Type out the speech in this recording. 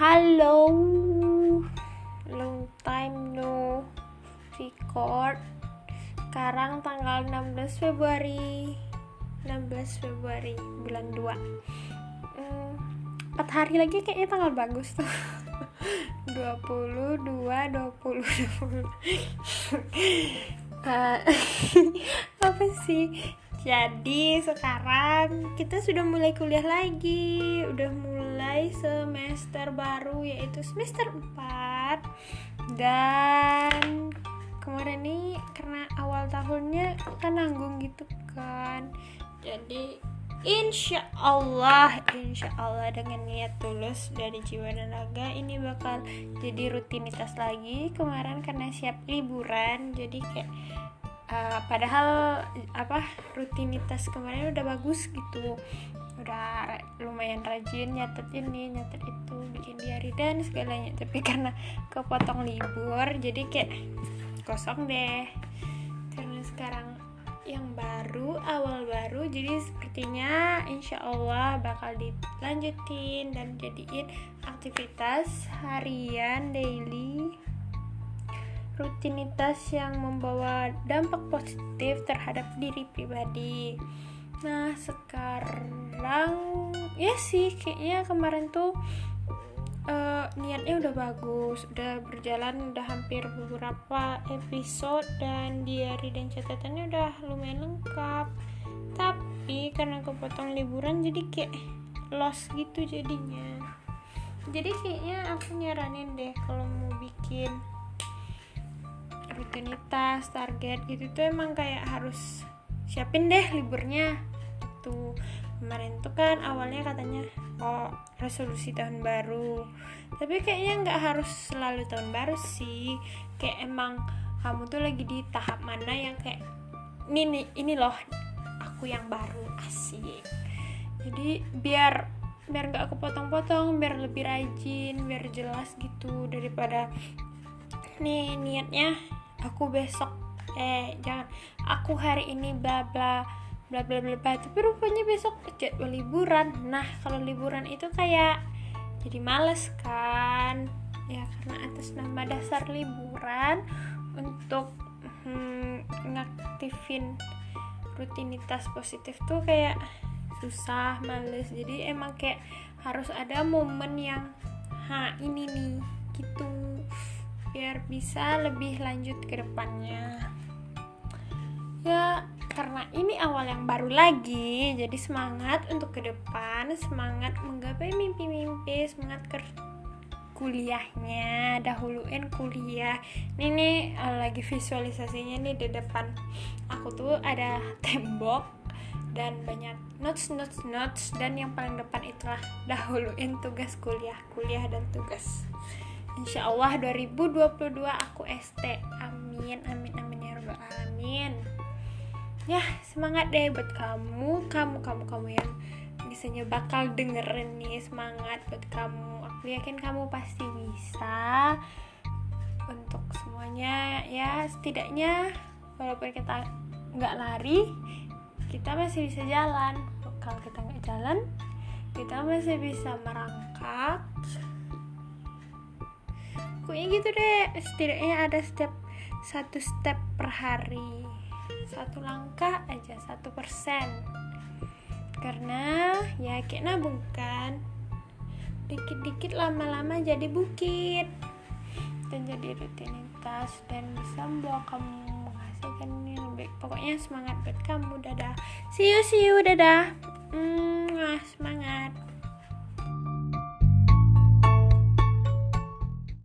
Halo, long time no record. Sekarang tanggal 16 Februari, 16 Februari bulan 2 hmm, 4 hari lagi kayaknya tanggal bagus tuh. 22 20 20 uh, apa sih? Jadi sekarang kita sudah mulai kuliah lagi. Udah mulai semester baru yaitu semester 4 dan kemarin nih karena awal tahunnya kan nanggung gitu kan. Jadi Insya Allah, insya Allah dengan niat tulus dari jiwa dan raga ini bakal jadi rutinitas lagi. Kemarin karena siap liburan, jadi kayak uh, padahal apa rutinitas kemarin udah bagus gitu udah lumayan rajin nyatet ini nyatet itu bikin diary dan segalanya. Tapi karena kepotong libur jadi kayak kosong deh. Karena sekarang yang baru awal baru jadi sepertinya insya Allah bakal dilanjutin dan jadiin aktivitas harian daily. Rutinitas yang membawa dampak positif terhadap diri pribadi. Nah, sekarang ya sih kayaknya kemarin tuh uh, niatnya udah bagus, udah berjalan udah hampir beberapa episode dan diary dan catatannya udah lumayan lengkap. Tapi karena kepotong liburan jadi kayak lost gitu jadinya. Jadi kayaknya aku nyaranin deh kalau mau bikin rutinitas target gitu tuh emang kayak harus siapin deh liburnya itu kemarin tuh kan awalnya katanya oh resolusi tahun baru. Tapi kayaknya nggak harus selalu tahun baru sih. Kayak emang kamu tuh lagi di tahap mana yang kayak ini nih ini loh aku yang baru asik. Jadi biar biar nggak kepotong-potong biar lebih rajin biar jelas gitu daripada nih niatnya aku besok eh jangan aku hari ini bla bla bla bla bla bla. Tapi rupanya besok jadwal liburan. Nah kalau liburan itu kayak jadi males kan? Ya karena atas nama dasar liburan untuk hmm, ngaktifin rutinitas positif tuh kayak susah males. Jadi emang kayak harus ada momen yang ha ini nih gitu. Biar bisa lebih lanjut ke depannya. Ya karena ini awal yang baru lagi jadi semangat untuk ke depan semangat menggapai mimpi-mimpi semangat ke kuliahnya dahuluin kuliah. Ini nih eh, lagi visualisasinya nih di depan aku tuh ada tembok dan banyak notes notes notes dan yang paling depan itulah dahuluin tugas kuliah kuliah dan tugas. Insya Allah 2022 aku ST Amin amin Ya semangat deh buat kamu Kamu kamu kamu yang Misalnya bakal dengerin nih Semangat buat kamu. Aku yakin kamu pasti bisa Untuk semuanya. Ya setidaknya Walaupun kita nggak lari Kita masih bisa jalan. Kalau kita nggak jalan Kita masih bisa merangkak. Pokoknya gitu deh. Setidaknya ada setiap satu step per hari satu langkah aja satu persen. Karena ya kayak nabung kan. Dikit-dikit lama-lama jadi bukit. Dan jadi rutinitas dan bisa membawa kamu menghasilkan yang lebih pokoknya semangat buat kamu dadah. See you see you dadah. Hmm, semangat